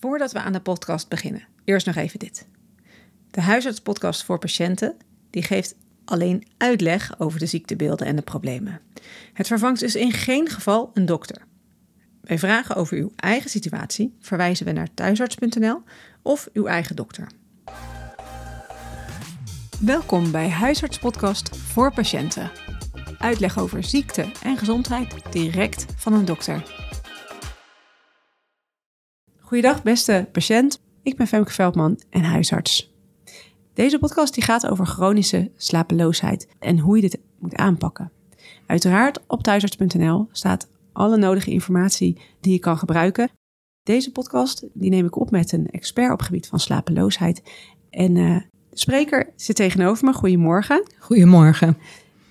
Voordat we aan de podcast beginnen, eerst nog even dit. De huisartspodcast voor patiënten die geeft alleen uitleg over de ziektebeelden en de problemen. Het vervangt dus in geen geval een dokter. Bij vragen over uw eigen situatie verwijzen we naar thuisarts.nl of uw eigen dokter. Welkom bij Huisartspodcast voor patiënten. Uitleg over ziekte en gezondheid direct van een dokter. Goedendag beste patiënt, ik ben Femke Veldman en huisarts. Deze podcast die gaat over chronische slapeloosheid en hoe je dit moet aanpakken. Uiteraard op thuisarts.nl staat alle nodige informatie die je kan gebruiken. Deze podcast die neem ik op met een expert op het gebied van slapeloosheid. En uh, de spreker zit tegenover me. Goedemorgen. Goedemorgen.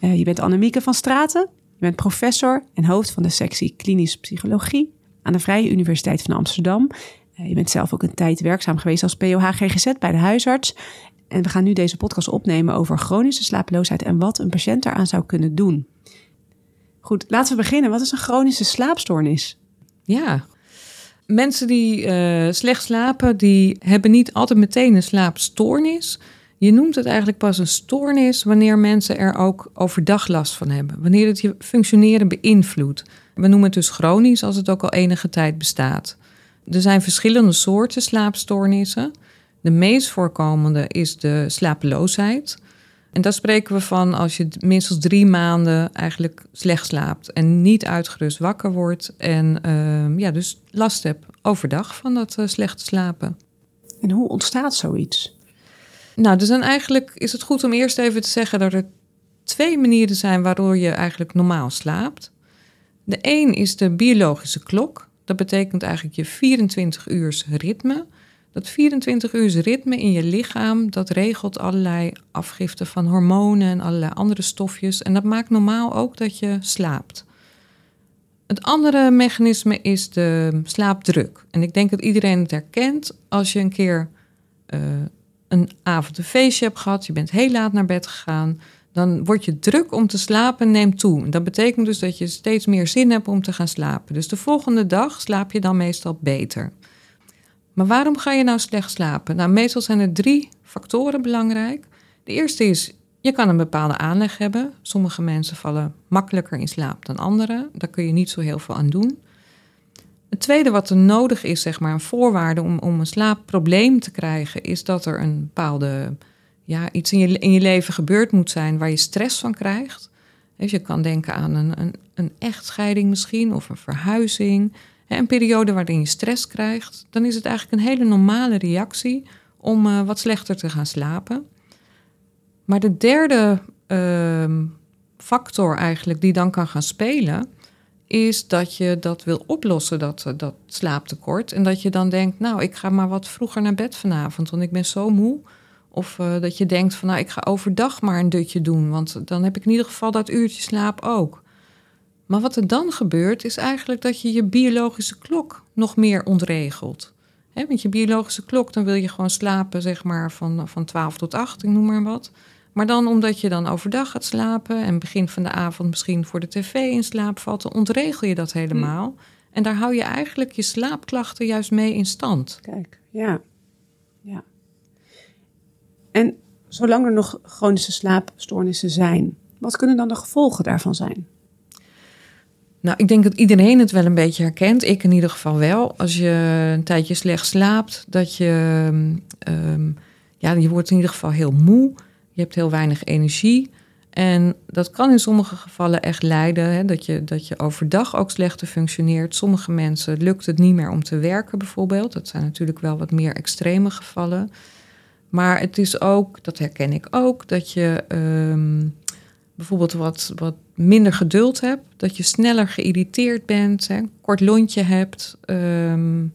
Uh, je bent Annemieke van Straten. Je bent professor en hoofd van de sectie klinische psychologie aan de Vrije Universiteit van Amsterdam. Uh, je bent zelf ook een tijd werkzaam geweest als POH GGZ bij de huisarts. En we gaan nu deze podcast opnemen over chronische slapeloosheid en wat een patiënt daaraan zou kunnen doen. Goed, laten we beginnen. Wat is een chronische slaapstoornis? Ja, mensen die uh, slecht slapen, die hebben niet altijd meteen een slaapstoornis. Je noemt het eigenlijk pas een stoornis wanneer mensen er ook overdag last van hebben. Wanneer het je functioneren beïnvloedt. We noemen het dus chronisch als het ook al enige tijd bestaat. Er zijn verschillende soorten slaapstoornissen. De meest voorkomende is de slapeloosheid. En daar spreken we van als je minstens drie maanden eigenlijk slecht slaapt en niet uitgerust wakker wordt en uh, ja, dus last hebt overdag van dat uh, slechte slapen. En hoe ontstaat zoiets? Nou, dus dan eigenlijk is het goed om eerst even te zeggen dat er twee manieren zijn waardoor je eigenlijk normaal slaapt. De een is de biologische klok. Dat betekent eigenlijk je 24 uur ritme. Dat 24 uur ritme in je lichaam, dat regelt allerlei afgiften van hormonen en allerlei andere stofjes. En dat maakt normaal ook dat je slaapt. Het andere mechanisme is de slaapdruk. En ik denk dat iedereen het herkent als je een keer uh, een avond een feestje hebt gehad, je bent heel laat naar bed gegaan, dan wordt je druk om te slapen neemt toe. Dat betekent dus dat je steeds meer zin hebt om te gaan slapen. Dus de volgende dag slaap je dan meestal beter. Maar waarom ga je nou slecht slapen? Nou, meestal zijn er drie factoren belangrijk. De eerste is, je kan een bepaalde aanleg hebben. Sommige mensen vallen makkelijker in slaap dan anderen. Daar kun je niet zo heel veel aan doen. Het tweede wat er nodig is, zeg maar, een voorwaarde om, om een slaapprobleem te krijgen, is dat er een bepaalde, ja, iets in je, in je leven gebeurd moet zijn waar je stress van krijgt. Dus je kan denken aan een, een, een echtscheiding misschien, of een verhuizing, een periode waarin je stress krijgt, dan is het eigenlijk een hele normale reactie om uh, wat slechter te gaan slapen. Maar de derde uh, factor eigenlijk die dan kan gaan spelen, is dat je dat wil oplossen, dat, eh, dat slaaptekort. En dat je dan denkt, nou, ik ga maar wat vroeger naar bed vanavond, want ik ben zo moe. Of uh, dat je denkt van, nou, ik ga overdag maar een dutje doen, want dan heb ik in ieder geval dat uurtje slaap ook. Maar wat er dan gebeurt, is eigenlijk dat je je biologische klok nog meer ontregelt. Want je biologische klok, dan wil je gewoon slapen, zeg maar, van, van 12 tot 8, ik noem maar wat. Maar dan omdat je dan overdag gaat slapen en begin van de avond misschien voor de tv in slaap valt, dan ontregel je dat helemaal. Hm. En daar hou je eigenlijk je slaapklachten juist mee in stand. Kijk, ja. ja. En zolang er nog chronische slaapstoornissen zijn, wat kunnen dan de gevolgen daarvan zijn? Nou, ik denk dat iedereen het wel een beetje herkent. Ik in ieder geval wel. Als je een tijdje slecht slaapt, dat je, um, ja, je wordt in ieder geval heel moe. Je hebt heel weinig energie. En dat kan in sommige gevallen echt leiden hè, dat, je, dat je overdag ook slechter functioneert. Sommige mensen lukt het niet meer om te werken, bijvoorbeeld. Dat zijn natuurlijk wel wat meer extreme gevallen. Maar het is ook, dat herken ik ook, dat je um, bijvoorbeeld wat, wat minder geduld hebt, dat je sneller geïrriteerd bent, hè, kort lontje hebt, um,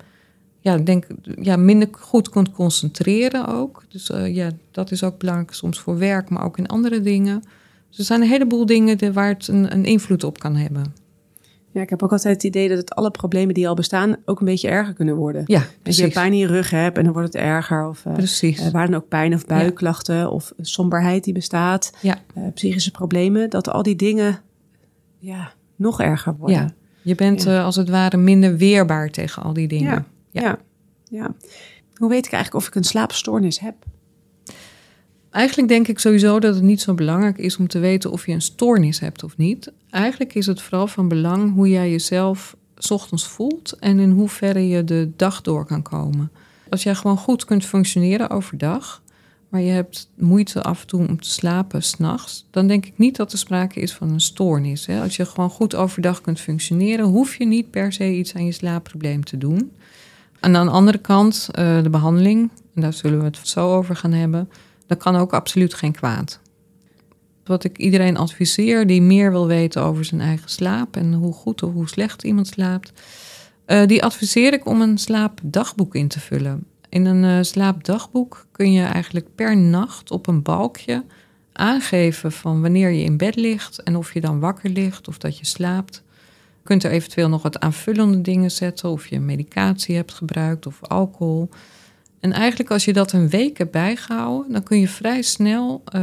ja, denk, ja, minder goed kunt concentreren ook. Dus uh, ja, dat is ook belangrijk soms voor werk, maar ook in andere dingen. Dus er zijn een heleboel dingen waar het een, een invloed op kan hebben. Ja, ik heb ook altijd het idee dat het alle problemen die al bestaan ook een beetje erger kunnen worden. Ja, Als je pijn in je rug hebt en dan wordt het erger. Of, uh, precies. Uh, waar dan ook pijn of buikklachten ja. of somberheid die bestaat. Ja. Uh, psychische problemen. Dat al die dingen ja, nog erger worden. Ja, je bent ja. als het ware minder weerbaar tegen al die dingen. Ja, ja. Ja. Hoe weet ik eigenlijk of ik een slaapstoornis heb? Eigenlijk denk ik sowieso dat het niet zo belangrijk is om te weten of je een stoornis hebt of niet. Eigenlijk is het vooral van belang hoe jij jezelf 's ochtends voelt en in hoeverre je de dag door kan komen. Als jij gewoon goed kunt functioneren overdag, maar je hebt moeite af en toe om te slapen s'nachts, dan denk ik niet dat er sprake is van een stoornis. Hè? Als je gewoon goed overdag kunt functioneren, hoef je niet per se iets aan je slaapprobleem te doen. En aan de andere kant, uh, de behandeling, en daar zullen we het zo over gaan hebben, dat kan ook absoluut geen kwaad. Wat ik iedereen adviseer die meer wil weten over zijn eigen slaap en hoe goed of hoe slecht iemand slaapt, uh, die adviseer ik om een slaapdagboek in te vullen. In een uh, slaapdagboek kun je eigenlijk per nacht op een balkje aangeven van wanneer je in bed ligt en of je dan wakker ligt of dat je slaapt. Kunt er eventueel nog wat aanvullende dingen zetten of je medicatie hebt gebruikt of alcohol. En eigenlijk als je dat een week hebt dan kun je vrij snel uh,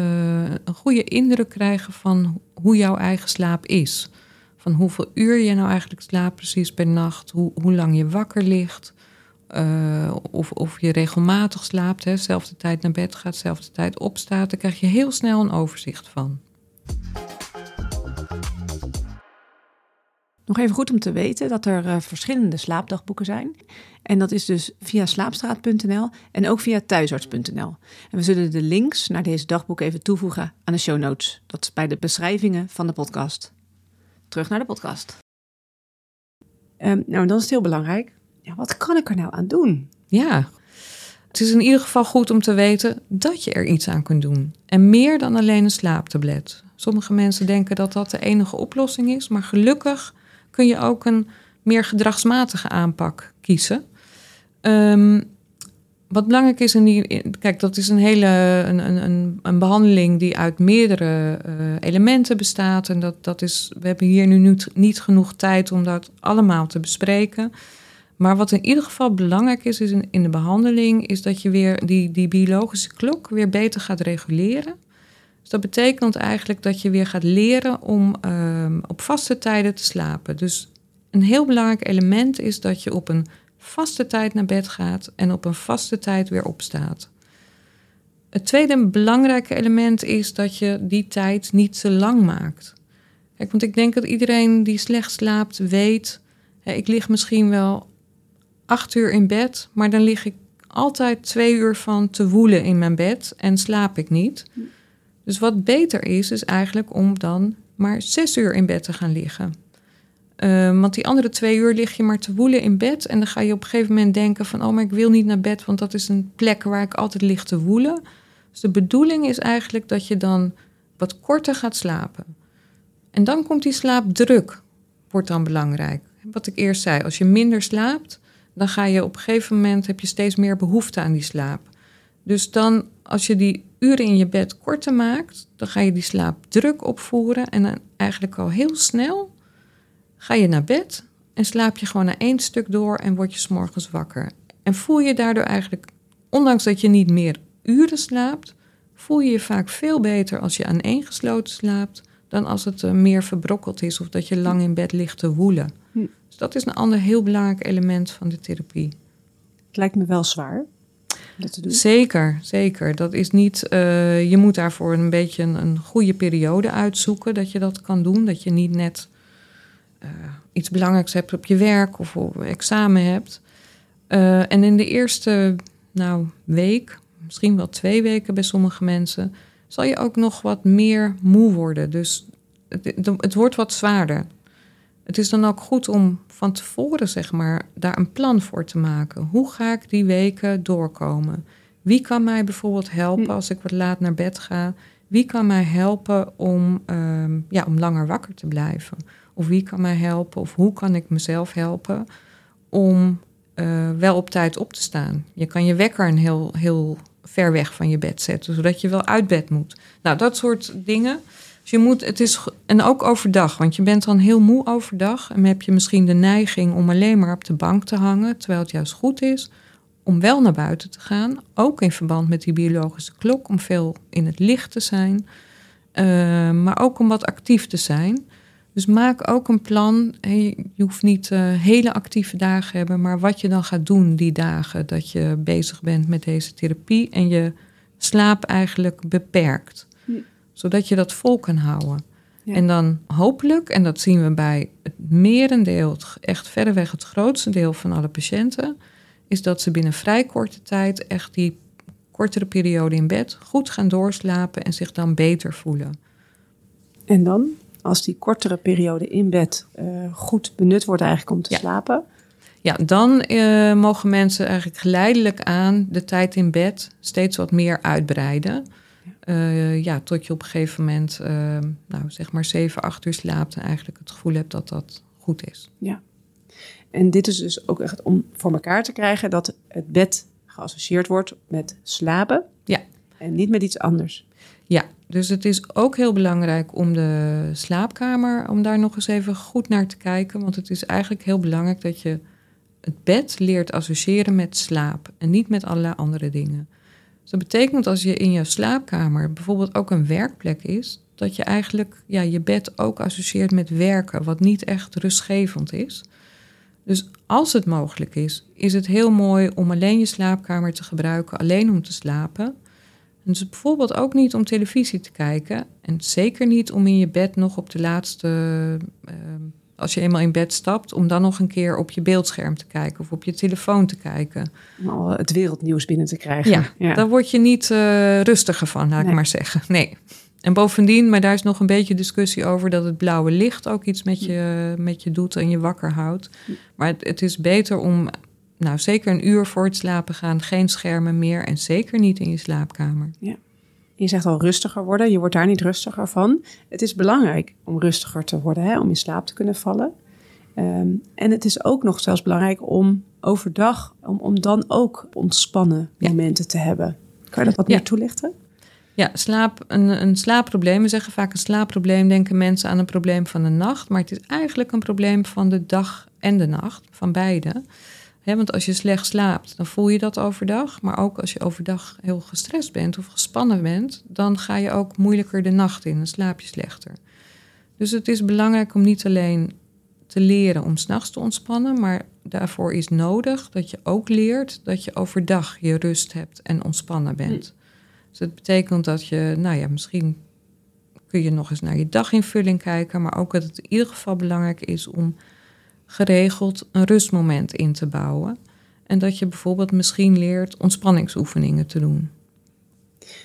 een goede indruk krijgen van hoe jouw eigen slaap is. Van hoeveel uur je nou eigenlijk slaapt precies per nacht, hoe, hoe lang je wakker ligt, uh, of, of je regelmatig slaapt, hè, zelfde tijd naar bed gaat, zelfde tijd opstaat. Daar krijg je heel snel een overzicht van. Nog even goed om te weten dat er uh, verschillende slaapdagboeken zijn. En dat is dus via slaapstraat.nl en ook via thuisarts.nl. En we zullen de links naar deze dagboek even toevoegen aan de show notes. Dat is bij de beschrijvingen van de podcast. Terug naar de podcast. Um, nou, dan is het heel belangrijk. Ja, wat kan ik er nou aan doen? Ja, het is in ieder geval goed om te weten dat je er iets aan kunt doen. En meer dan alleen een slaaptablet. Sommige mensen denken dat dat de enige oplossing is, maar gelukkig kun je ook een meer gedragsmatige aanpak kiezen. Um, wat belangrijk is in die. Kijk, dat is een hele een, een, een behandeling die uit meerdere uh, elementen bestaat. En dat, dat is. We hebben hier nu niet, niet genoeg tijd om dat allemaal te bespreken. Maar wat in ieder geval belangrijk is, is in, in de behandeling, is dat je weer die, die biologische klok weer beter gaat reguleren. Dat betekent eigenlijk dat je weer gaat leren om uh, op vaste tijden te slapen. Dus een heel belangrijk element is dat je op een vaste tijd naar bed gaat en op een vaste tijd weer opstaat. Het tweede belangrijke element is dat je die tijd niet te lang maakt. Want ik denk dat iedereen die slecht slaapt weet, hè, ik lig misschien wel acht uur in bed, maar dan lig ik altijd twee uur van te woelen in mijn bed en slaap ik niet. Dus wat beter is, is eigenlijk om dan maar zes uur in bed te gaan liggen. Uh, want die andere twee uur lig je maar te woelen in bed. En dan ga je op een gegeven moment denken van... oh, maar ik wil niet naar bed, want dat is een plek waar ik altijd lig te woelen. Dus de bedoeling is eigenlijk dat je dan wat korter gaat slapen. En dan komt die slaapdruk, wordt dan belangrijk. Wat ik eerst zei, als je minder slaapt... dan ga je op een gegeven moment, heb je steeds meer behoefte aan die slaap. Dus dan, als je die uren in je bed korter maakt... dan ga je die slaapdruk opvoeren... en dan eigenlijk al heel snel ga je naar bed en slaap je gewoon naar één stuk door en word je s'morgens wakker. En voel je daardoor eigenlijk, ondanks dat je niet meer uren slaapt, voel je je vaak veel beter als je aan één gesloten slaapt dan als het uh, meer verbrokkeld is of dat je lang in bed ligt te woelen. Hm. Dus dat is een ander heel belangrijk element van de therapie. Het lijkt me wel zwaar. Te doen. Zeker, zeker. Dat is niet. Uh, je moet daarvoor een beetje een, een goede periode uitzoeken dat je dat kan doen. Dat je niet net uh, iets belangrijks hebt op je werk of examen hebt. Uh, en in de eerste nou, week, misschien wel twee weken bij sommige mensen, zal je ook nog wat meer moe worden. Dus het, het, wordt wat zwaarder. Het is dan ook goed om van tevoren, zeg maar, daar een plan voor te maken. Hoe ga ik die weken doorkomen? Wie kan mij bijvoorbeeld helpen hm. als ik wat laat naar bed ga? Wie kan mij helpen om, uh, ja, om langer wakker te blijven? Of wie kan mij helpen? Of hoe kan ik mezelf helpen om uh, wel op tijd op te staan? Je kan je wekker een heel, heel ver weg van je bed zetten, zodat je wel uit bed moet. Nou, dat soort dingen. Dus je moet, het is, en ook overdag, want je bent dan heel moe overdag. En heb je misschien de neiging om alleen maar op de bank te hangen, terwijl het juist goed is om wel naar buiten te gaan. Ook in verband met die biologische klok, om veel in het licht te zijn. Uh, maar ook om wat actief te zijn. Dus maak ook een plan. Je hoeft niet uh, hele actieve dagen hebben, maar wat je dan gaat doen die dagen dat je bezig bent met deze therapie en je slaap eigenlijk beperkt. Zodat je dat vol kan houden. En dan hopelijk, en dat zien we bij het merendeel, echt verreweg het grootste deel van alle patiënten, is dat ze binnen vrij korte tijd echt die kortere periode in bed goed gaan doorslapen en zich dan beter voelen. En dan, als die kortere periode in bed uh, goed benut wordt eigenlijk om te slapen? Ja, dan uh, mogen mensen eigenlijk geleidelijk aan de tijd in bed steeds wat meer uitbreiden. Uh, ja, tot je op een gegeven moment, nou zeg maar 7, 8 uur slaapt en eigenlijk het gevoel hebt dat dat goed is. Ja. En dit is dus ook echt om voor elkaar te krijgen dat het bed geassocieerd wordt met slapen. Ja. En niet met iets anders. Ja, dus het is ook heel belangrijk om de slaapkamer, om daar nog eens even goed naar te kijken. Want het is eigenlijk heel belangrijk dat je het bed leert associëren met slaap en niet met allerlei andere dingen. Dus dat betekent als je in je slaapkamer bijvoorbeeld ook een werkplek is, dat je eigenlijk ja, je bed ook associeert met werken, wat niet echt rustgevend is. Dus als het mogelijk is, is het heel mooi om alleen je slaapkamer te gebruiken, alleen om te slapen. Dus bijvoorbeeld ook niet om televisie te kijken. En zeker niet om in je bed nog op de laatste, uh, als je eenmaal in bed stapt, om dan nog een keer op je beeldscherm te kijken of op je telefoon te kijken. Om het wereldnieuws binnen te krijgen. Ja, ja. daar word je niet uh, rustiger van, laat ik maar zeggen. Nee. En bovendien, maar daar is nog een beetje discussie over dat het blauwe licht ook iets met je, met je doet en je wakker houdt. Maar het, het, is beter om, nou zeker een uur voor het slapen gaan, geen schermen meer en zeker niet in je slaapkamer. Ja. Je zegt al rustiger worden, je wordt daar niet rustiger van. Het is belangrijk om rustiger te worden, hè, om in slaap te kunnen vallen. Ehm, en het is ook nog zelfs belangrijk om overdag, om, om dan ook ontspannen momenten te hebben. Kan je dat wat meer toelichten? Ja, slaap, een, een slaapprobleem. We zeggen vaak een slaapprobleem, denken mensen aan een probleem van de nacht. Maar het is eigenlijk een probleem van de dag en de nacht, van beide. Want als je slecht slaapt, dan voel je dat overdag. Maar ook als je overdag heel gestrest bent of gespannen bent, dan ga je ook moeilijker de nacht in en slaap je slechter. Dus het is belangrijk om niet alleen te leren om s'nachts te ontspannen, maar daarvoor is nodig dat je ook leert dat je overdag je rust hebt en ontspannen bent. Dus dat betekent dat je, nou ja, misschien kun je nog eens naar je daginvulling kijken, maar ook dat het in ieder geval belangrijk is om geregeld een rustmoment in te bouwen. En dat je bijvoorbeeld misschien leert ontspanningsoefeningen te doen.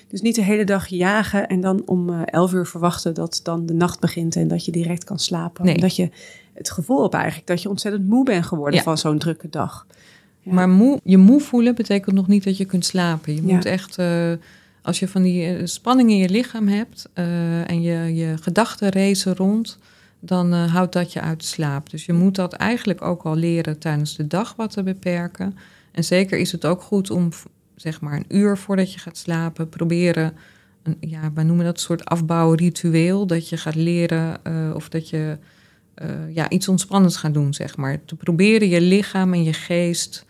Dus niet de hele dag jagen en dan om uh, elf uur verwachten dat dan de nacht begint en dat je direct kan slapen. Nee. Dat je het gevoel hebt eigenlijk dat je ontzettend moe bent geworden van zo'n drukke dag. Maar moe, je moe voelen betekent nog niet dat je kunt slapen. Je moet echt uh, als je van die eh, spanning in je lichaam hebt uh, en je, je gedachten racen rond, dan uh, houdt dat je uit slaap. Dus je moet dat eigenlijk ook al leren tijdens de dag wat te beperken. En zeker is het ook goed om zeg maar een uur voordat je gaat slapen, proberen, een, ja, wij noemen dat een soort afbouwritueel, dat je gaat leren uh, of dat je ja, iets ontspannends gaat doen, zeg maar. Te proberen je lichaam en je geest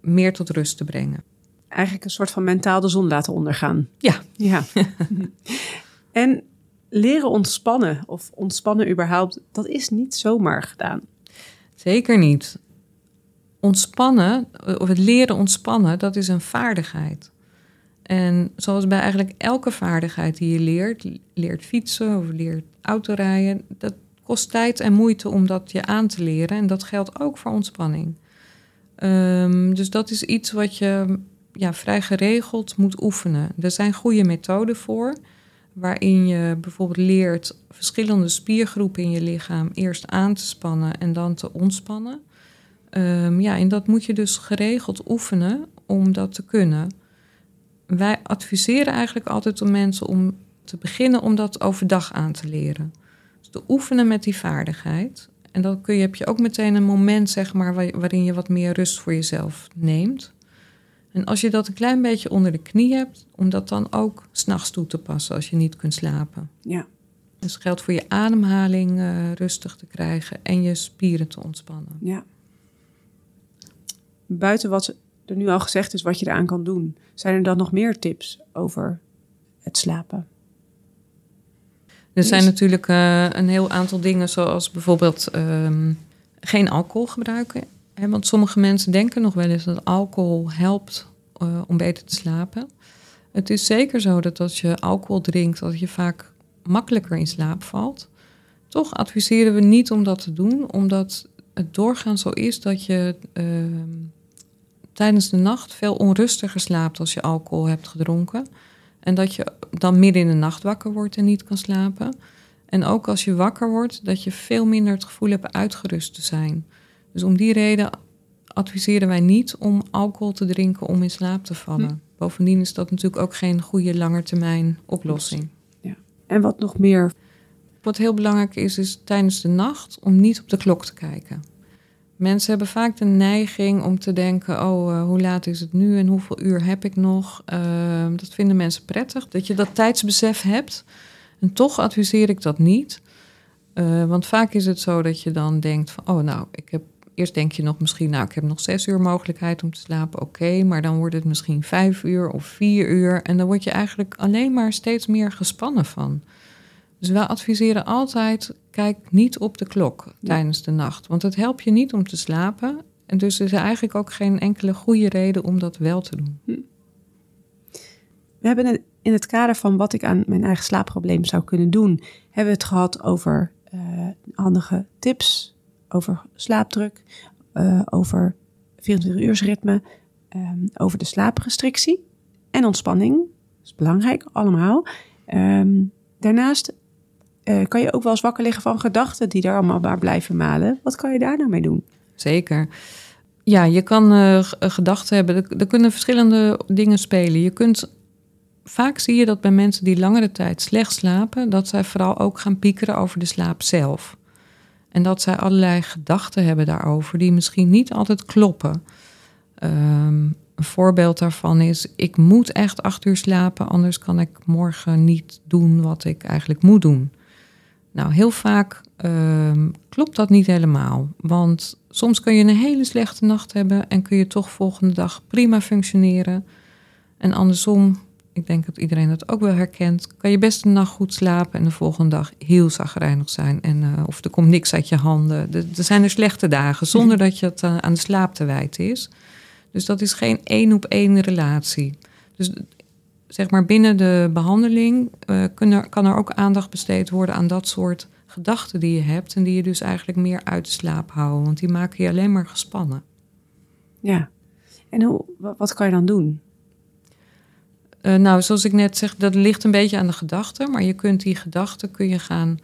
meer tot rust te brengen eigenlijk een soort van mentaal de zon laten ondergaan. Ja. ja. en leren ontspannen of ontspannen überhaupt, dat is niet zomaar gedaan. Zeker niet. Ontspannen, of het leren ontspannen, dat is een vaardigheid. En zoals bij eigenlijk elke vaardigheid die je leert, leert fietsen of leert autorijden, dat kost tijd en moeite om dat je aan te leren. En dat geldt ook voor ontspanning. Um, dus dat is iets wat je ja, vrij geregeld moet oefenen. Er zijn goede methoden voor, waarin je bijvoorbeeld leert verschillende spiergroepen in je lichaam eerst aan te spannen en dan te ontspannen. Um, ja, en dat moet je dus geregeld oefenen om dat te kunnen. Wij adviseren eigenlijk altijd om mensen om te beginnen om dat overdag aan te leren. Dus te oefenen met die vaardigheid. En dan kun je, heb je ook meteen een moment, zeg maar, waarin je wat meer rust voor jezelf neemt. En als je dat een klein beetje onder de knie hebt, om dat dan ook s'nachts toe te passen als je niet kunt slapen. Ja. Dus geldt voor je ademhaling uh, rustig te krijgen en je spieren te ontspannen. Ja. Buiten wat er nu al gezegd is, wat je eraan kan doen, zijn er dan nog meer tips over het slapen? Er zijn natuurlijk eh, een heel aantal dingen, zoals bijvoorbeeld ehm, geen alcohol gebruiken. Want sommige mensen denken nog wel eens dat alcohol helpt eh, om beter te slapen. Het is zeker zo dat als je alcohol drinkt, dat je vaak makkelijker in slaap valt. Toch adviseren we niet om dat te doen, omdat het doorgaan zo is dat je ehm, tijdens de nacht veel onrustiger slaapt als je alcohol hebt gedronken. En dat je dan midden in de nacht wakker wordt en niet kan slapen. En ook als je wakker wordt, dat je veel minder het gevoel hebt uitgerust te zijn. Dus om die reden adviseren wij niet om alcohol te drinken om in slaap te vallen. Hm. Bovendien is dat natuurlijk ook geen goede langetermijn oplossing. En wat nog meer? Wat heel belangrijk is, is tijdens de nacht om niet op de klok te kijken. Mensen hebben vaak de neiging om te denken: oh, eh, hoe laat is het nu en hoeveel uur heb ik nog? Ehm, dat vinden mensen prettig, dat je dat tijdsbesef hebt. En toch adviseer ik dat niet. Eh, want vaak is het zo dat je dan denkt: van, oh, nou, ik heb. Eerst denk je nog misschien, nou, ik heb nog zes uur mogelijkheid om te slapen. Oké, maar dan wordt het misschien vijf uur of vier uur. En dan word je eigenlijk alleen maar steeds meer gespannen van. Dus wij adviseren altijd, kijk niet op de klok Ja. tijdens de nacht. Want het helpt je niet om te slapen. En dus er is eigenlijk ook geen enkele goede reden om dat wel te doen. We hebben in het kader van wat ik aan mijn eigen slaapprobleem zou kunnen doen, hebben we het gehad over eh, handige tips, over slaapdruk, eh, over 24-uursritme, ehm, over de slaaprestrictie en ontspanning. Dat is belangrijk, allemaal. Ehm, daarnaast eh, kan je ook wel eens wakker liggen van gedachten die daar allemaal maar blijven malen. Wat kan je daar nou mee doen? Zeker. Ja, je kan eh, gedachten hebben. Er, er kunnen verschillende dingen spelen. Je kunt, vaak zie je dat bij mensen die langere tijd slecht slapen, dat zij vooral ook gaan piekeren over de slaap zelf. En dat zij allerlei gedachten hebben daarover die misschien niet altijd kloppen. Ehm, een voorbeeld daarvan is: ik moet echt acht uur slapen, anders kan ik morgen niet doen wat ik eigenlijk moet doen. Nou, heel vaak ehm, klopt dat niet helemaal. Want soms kun je een hele slechte nacht hebben en kun je toch volgende dag prima functioneren. En andersom, ik denk dat iedereen dat ook wel herkent, kan je best een nacht goed slapen en de volgende dag heel zagrijnig zijn. En, eh, of er komt niks uit je handen. Er er zijn er slechte dagen zonder dat je het eh, aan de slaap te wijten is. Dus dat is geen één op één relatie. Dus zeg maar binnen de behandeling eh, kunnen, kan er ook aandacht besteed worden aan dat soort gedachten die je hebt. En die je dus eigenlijk meer uit de slaap houden. Want die maken je alleen maar gespannen. Ja. En hoe, wa- wat kan je dan doen? Eh, nou, zoals ik net zeg, dat ligt een beetje aan de gedachten. Maar je kunt die gedachten kun je gaan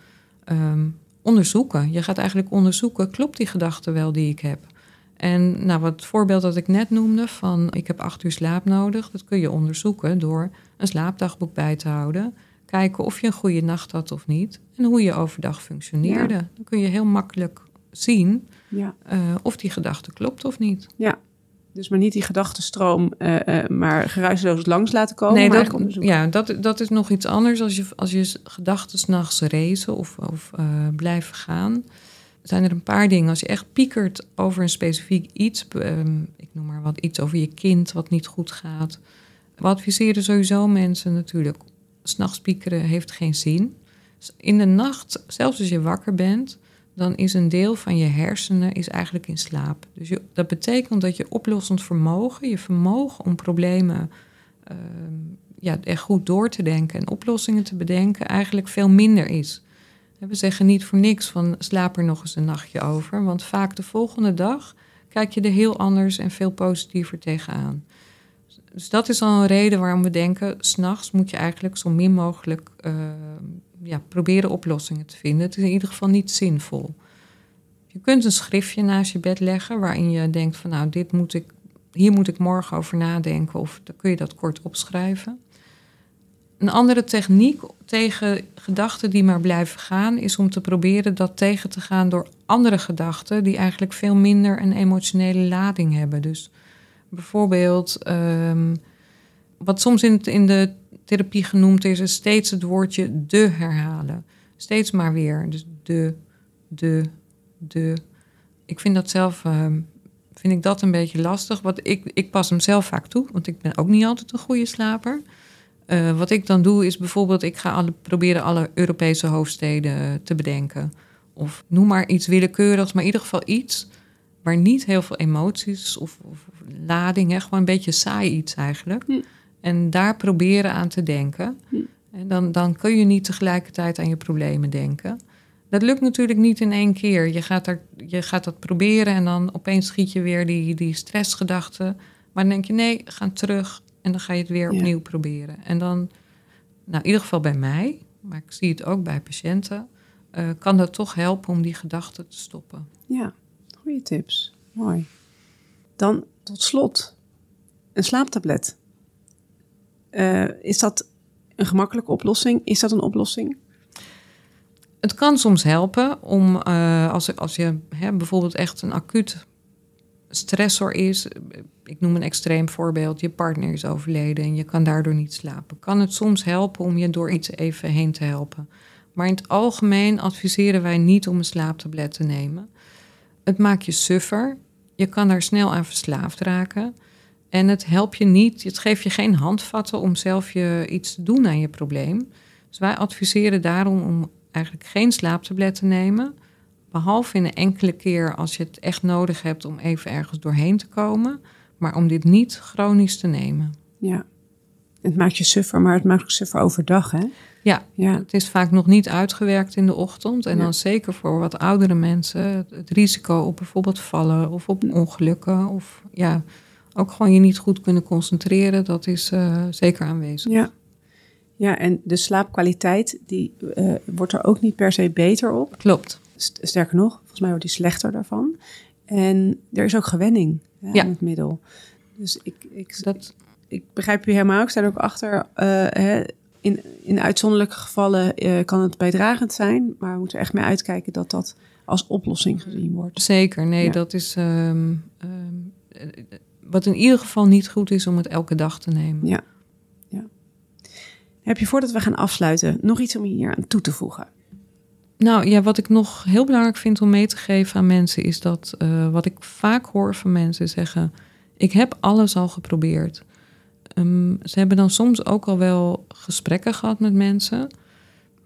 ehm, onderzoeken. Je gaat eigenlijk onderzoeken, klopt die gedachte wel die ik heb? En nou, wat voorbeeld dat ik net noemde van ik heb acht uur slaap nodig, dat kun je onderzoeken door een slaapdagboek bij te houden. Kijken of je een goede nacht had of niet. En hoe je overdag functioneerde. Dan kun je heel makkelijk zien Ja. eh, of die gedachte klopt of niet. Dus maar niet die gedachtenstroom, eh, eh, maar geruisloos langs laten komen. nee, dat, ja, dat, dat is nog iets anders als je, als je gedachten s'nachts racen of, of eh, blijven gaan. Zijn er een paar dingen. Als je echt piekert over een specifiek iets, ehm, ik noem maar wat, iets over je kind wat niet goed gaat. We adviseren sowieso mensen natuurlijk, s'nachts piekeren heeft geen zin. In de nacht, zelfs als je wakker bent, dan is een deel van je hersenen is eigenlijk in slaap. Dus dat betekent dat je oplossend vermogen, je vermogen om problemen ehm, ja, echt goed door te denken en oplossingen te bedenken, eigenlijk veel minder is. We zeggen niet voor niks van slaap er nog eens een nachtje over, want vaak de volgende dag kijk je er heel anders en veel positiever tegenaan. Dus dat is al een reden waarom we denken, s'nachts moet je eigenlijk zo min mogelijk eh, ja, proberen oplossingen te vinden. Het is in ieder geval niet zinvol. Je kunt een schriftje naast je bed leggen waarin je denkt van nou, dit moet ik, hier moet ik morgen over nadenken of dan kun je dat kort opschrijven. Een andere techniek tegen gedachten die maar blijven gaan, is om te proberen dat tegen te gaan door andere gedachten die eigenlijk veel minder een emotionele lading hebben. Dus bijvoorbeeld, ehm, wat soms in, in de therapie genoemd is, is steeds het woordje de herhalen. Steeds maar weer. Dus de, de, de. Ik vind dat zelf ehm, vind ik dat een beetje lastig. Want ik, ik pas hem zelf vaak toe, want ik ben ook niet altijd een goede slaper. Eh, wat ik dan doe is bijvoorbeeld, ik ga alle, proberen alle Europese hoofdsteden te bedenken. Of noem maar iets willekeurigs, maar in ieder geval iets waar niet heel veel emoties of, of lading, gewoon een beetje saai iets eigenlijk. Hm. En daar proberen aan te denken. Hm. En dan, dan kun je niet tegelijkertijd aan je problemen denken. Dat lukt natuurlijk niet in één keer. Je gaat, er, je gaat dat proberen en dan opeens schiet je weer die, die stressgedachten. Maar dan denk je, nee, ga terug en dan ga je het weer Ja. opnieuw proberen. En dan, nou in ieder geval bij mij, maar ik zie het ook bij patiënten, eh, kan dat toch helpen om die gedachten te stoppen. Ja, goede tips. Mooi. Dan tot slot, een slaaptablet. Eh, is dat een gemakkelijke oplossing? Is dat een oplossing? Het kan soms helpen om, eh, als, als je hè, bijvoorbeeld echt een acuut stressor is, ik noem een extreem voorbeeld, je partner is overleden en je kan daardoor niet slapen. Kan het soms helpen om je door iets even heen te helpen. Maar in het algemeen adviseren wij niet om een slaaptablet te nemen. Het maakt je suffer, je kan daar snel aan verslaafd raken. En het helpt je niet, het geeft je geen handvatten om zelf je iets te doen aan je probleem. Dus wij adviseren daarom om eigenlijk geen slaaptablet te nemen. Behalve in een enkele keer als je het echt nodig hebt om even ergens doorheen te komen. Maar om dit niet chronisch te nemen. Ja. Het maakt je suffer, maar het maakt je suffer overdag, hè? Ja, Ja. het is vaak nog niet uitgewerkt in de ochtend. En Ja. dan zeker voor wat oudere mensen het, het risico op bijvoorbeeld vallen of op ongelukken. Of ja, ook gewoon je niet goed kunnen concentreren. Dat is eh, zeker aanwezig. Ja. Ja, en de slaapkwaliteit, die eh, wordt er ook niet per se beter op. Klopt. St- Sterker nog, volgens mij wordt die slechter daarvan. En er is ook gewenning hè, Ja. aan het middel. Dus ik, ik, Dat, ik begrijp je helemaal. Ik sta er ook achter. eh, hè, in, in uitzonderlijke gevallen eh, kan het bijdragend zijn. Maar we moeten er echt mee uitkijken dat dat als oplossing gezien wordt. zeker, nee, Ja. dat is ehm, ehm, eh, wat in ieder geval niet goed is om het elke dag te nemen. Ja. Heb je voordat we gaan afsluiten nog iets om hier aan toe te voegen? Nou ja, wat ik nog heel belangrijk vind om mee te geven aan mensen is dat eh, wat ik vaak hoor van mensen zeggen: Ik heb alles al geprobeerd. Ehm, ze hebben dan soms ook al wel gesprekken gehad met mensen.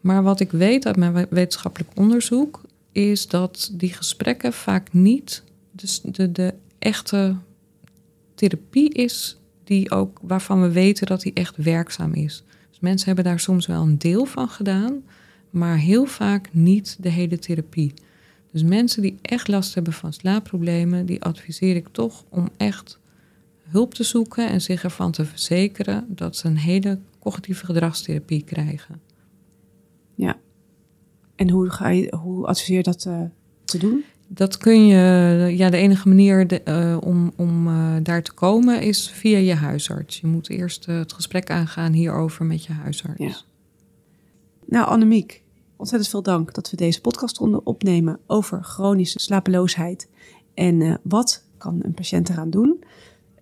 Maar wat ik weet uit mijn we- wetenschappelijk onderzoek is dat die gesprekken vaak niet de, de, de echte therapie is die ook, waarvan we weten dat die echt werkzaam is. Dus mensen hebben daar soms wel een deel van gedaan, maar heel vaak niet de hele therapie. Dus mensen die echt last hebben van slaapproblemen, die adviseer ik toch om echt hulp te zoeken en zich ervan te verzekeren dat ze een hele cognitieve gedragstherapie krijgen. En hoe, ga je, hoe adviseer je dat eh, te doen? Dat kun je, ja, de enige manier eh, om, om eh, daar te komen is via je huisarts. Je moet eerst eh, het gesprek aangaan hierover met je huisarts. Ja. Nou, Annemiek, ontzettend veel dank dat we deze podcast konden opnemen over chronische slapeloosheid. En wat kan een patiënt eraan doen?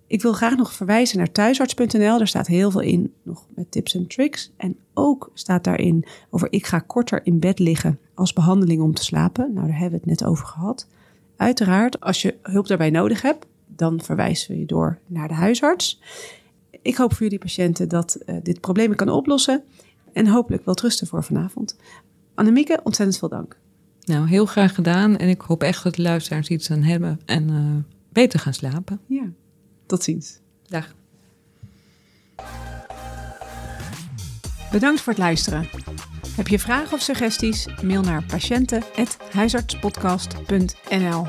Ik wil graag nog verwijzen naar thuisarts.nl. Daar staat heel veel in, nog met tips en tricks. En ook staat daarin over ik ga korter in bed liggen als behandeling om te slapen. Nou, daar hebben we het net over gehad. Uiteraard, als je hulp daarbij nodig hebt, dan verwijzen we je door naar de huisarts. Ik hoop voor jullie patiënten dat eh, dit probleem kan oplossen. En hopelijk wel rusten voor vanavond. Annemieke, ontzettend veel dank. Nou, heel graag gedaan. En ik hoop echt dat de luisteraars iets aan hebben en eh, beter gaan slapen. Ja, tot ziens. Dag. Bedankt voor het luisteren. Heb je vragen of suggesties? Mail naar patiënten.huisartspodcast.nl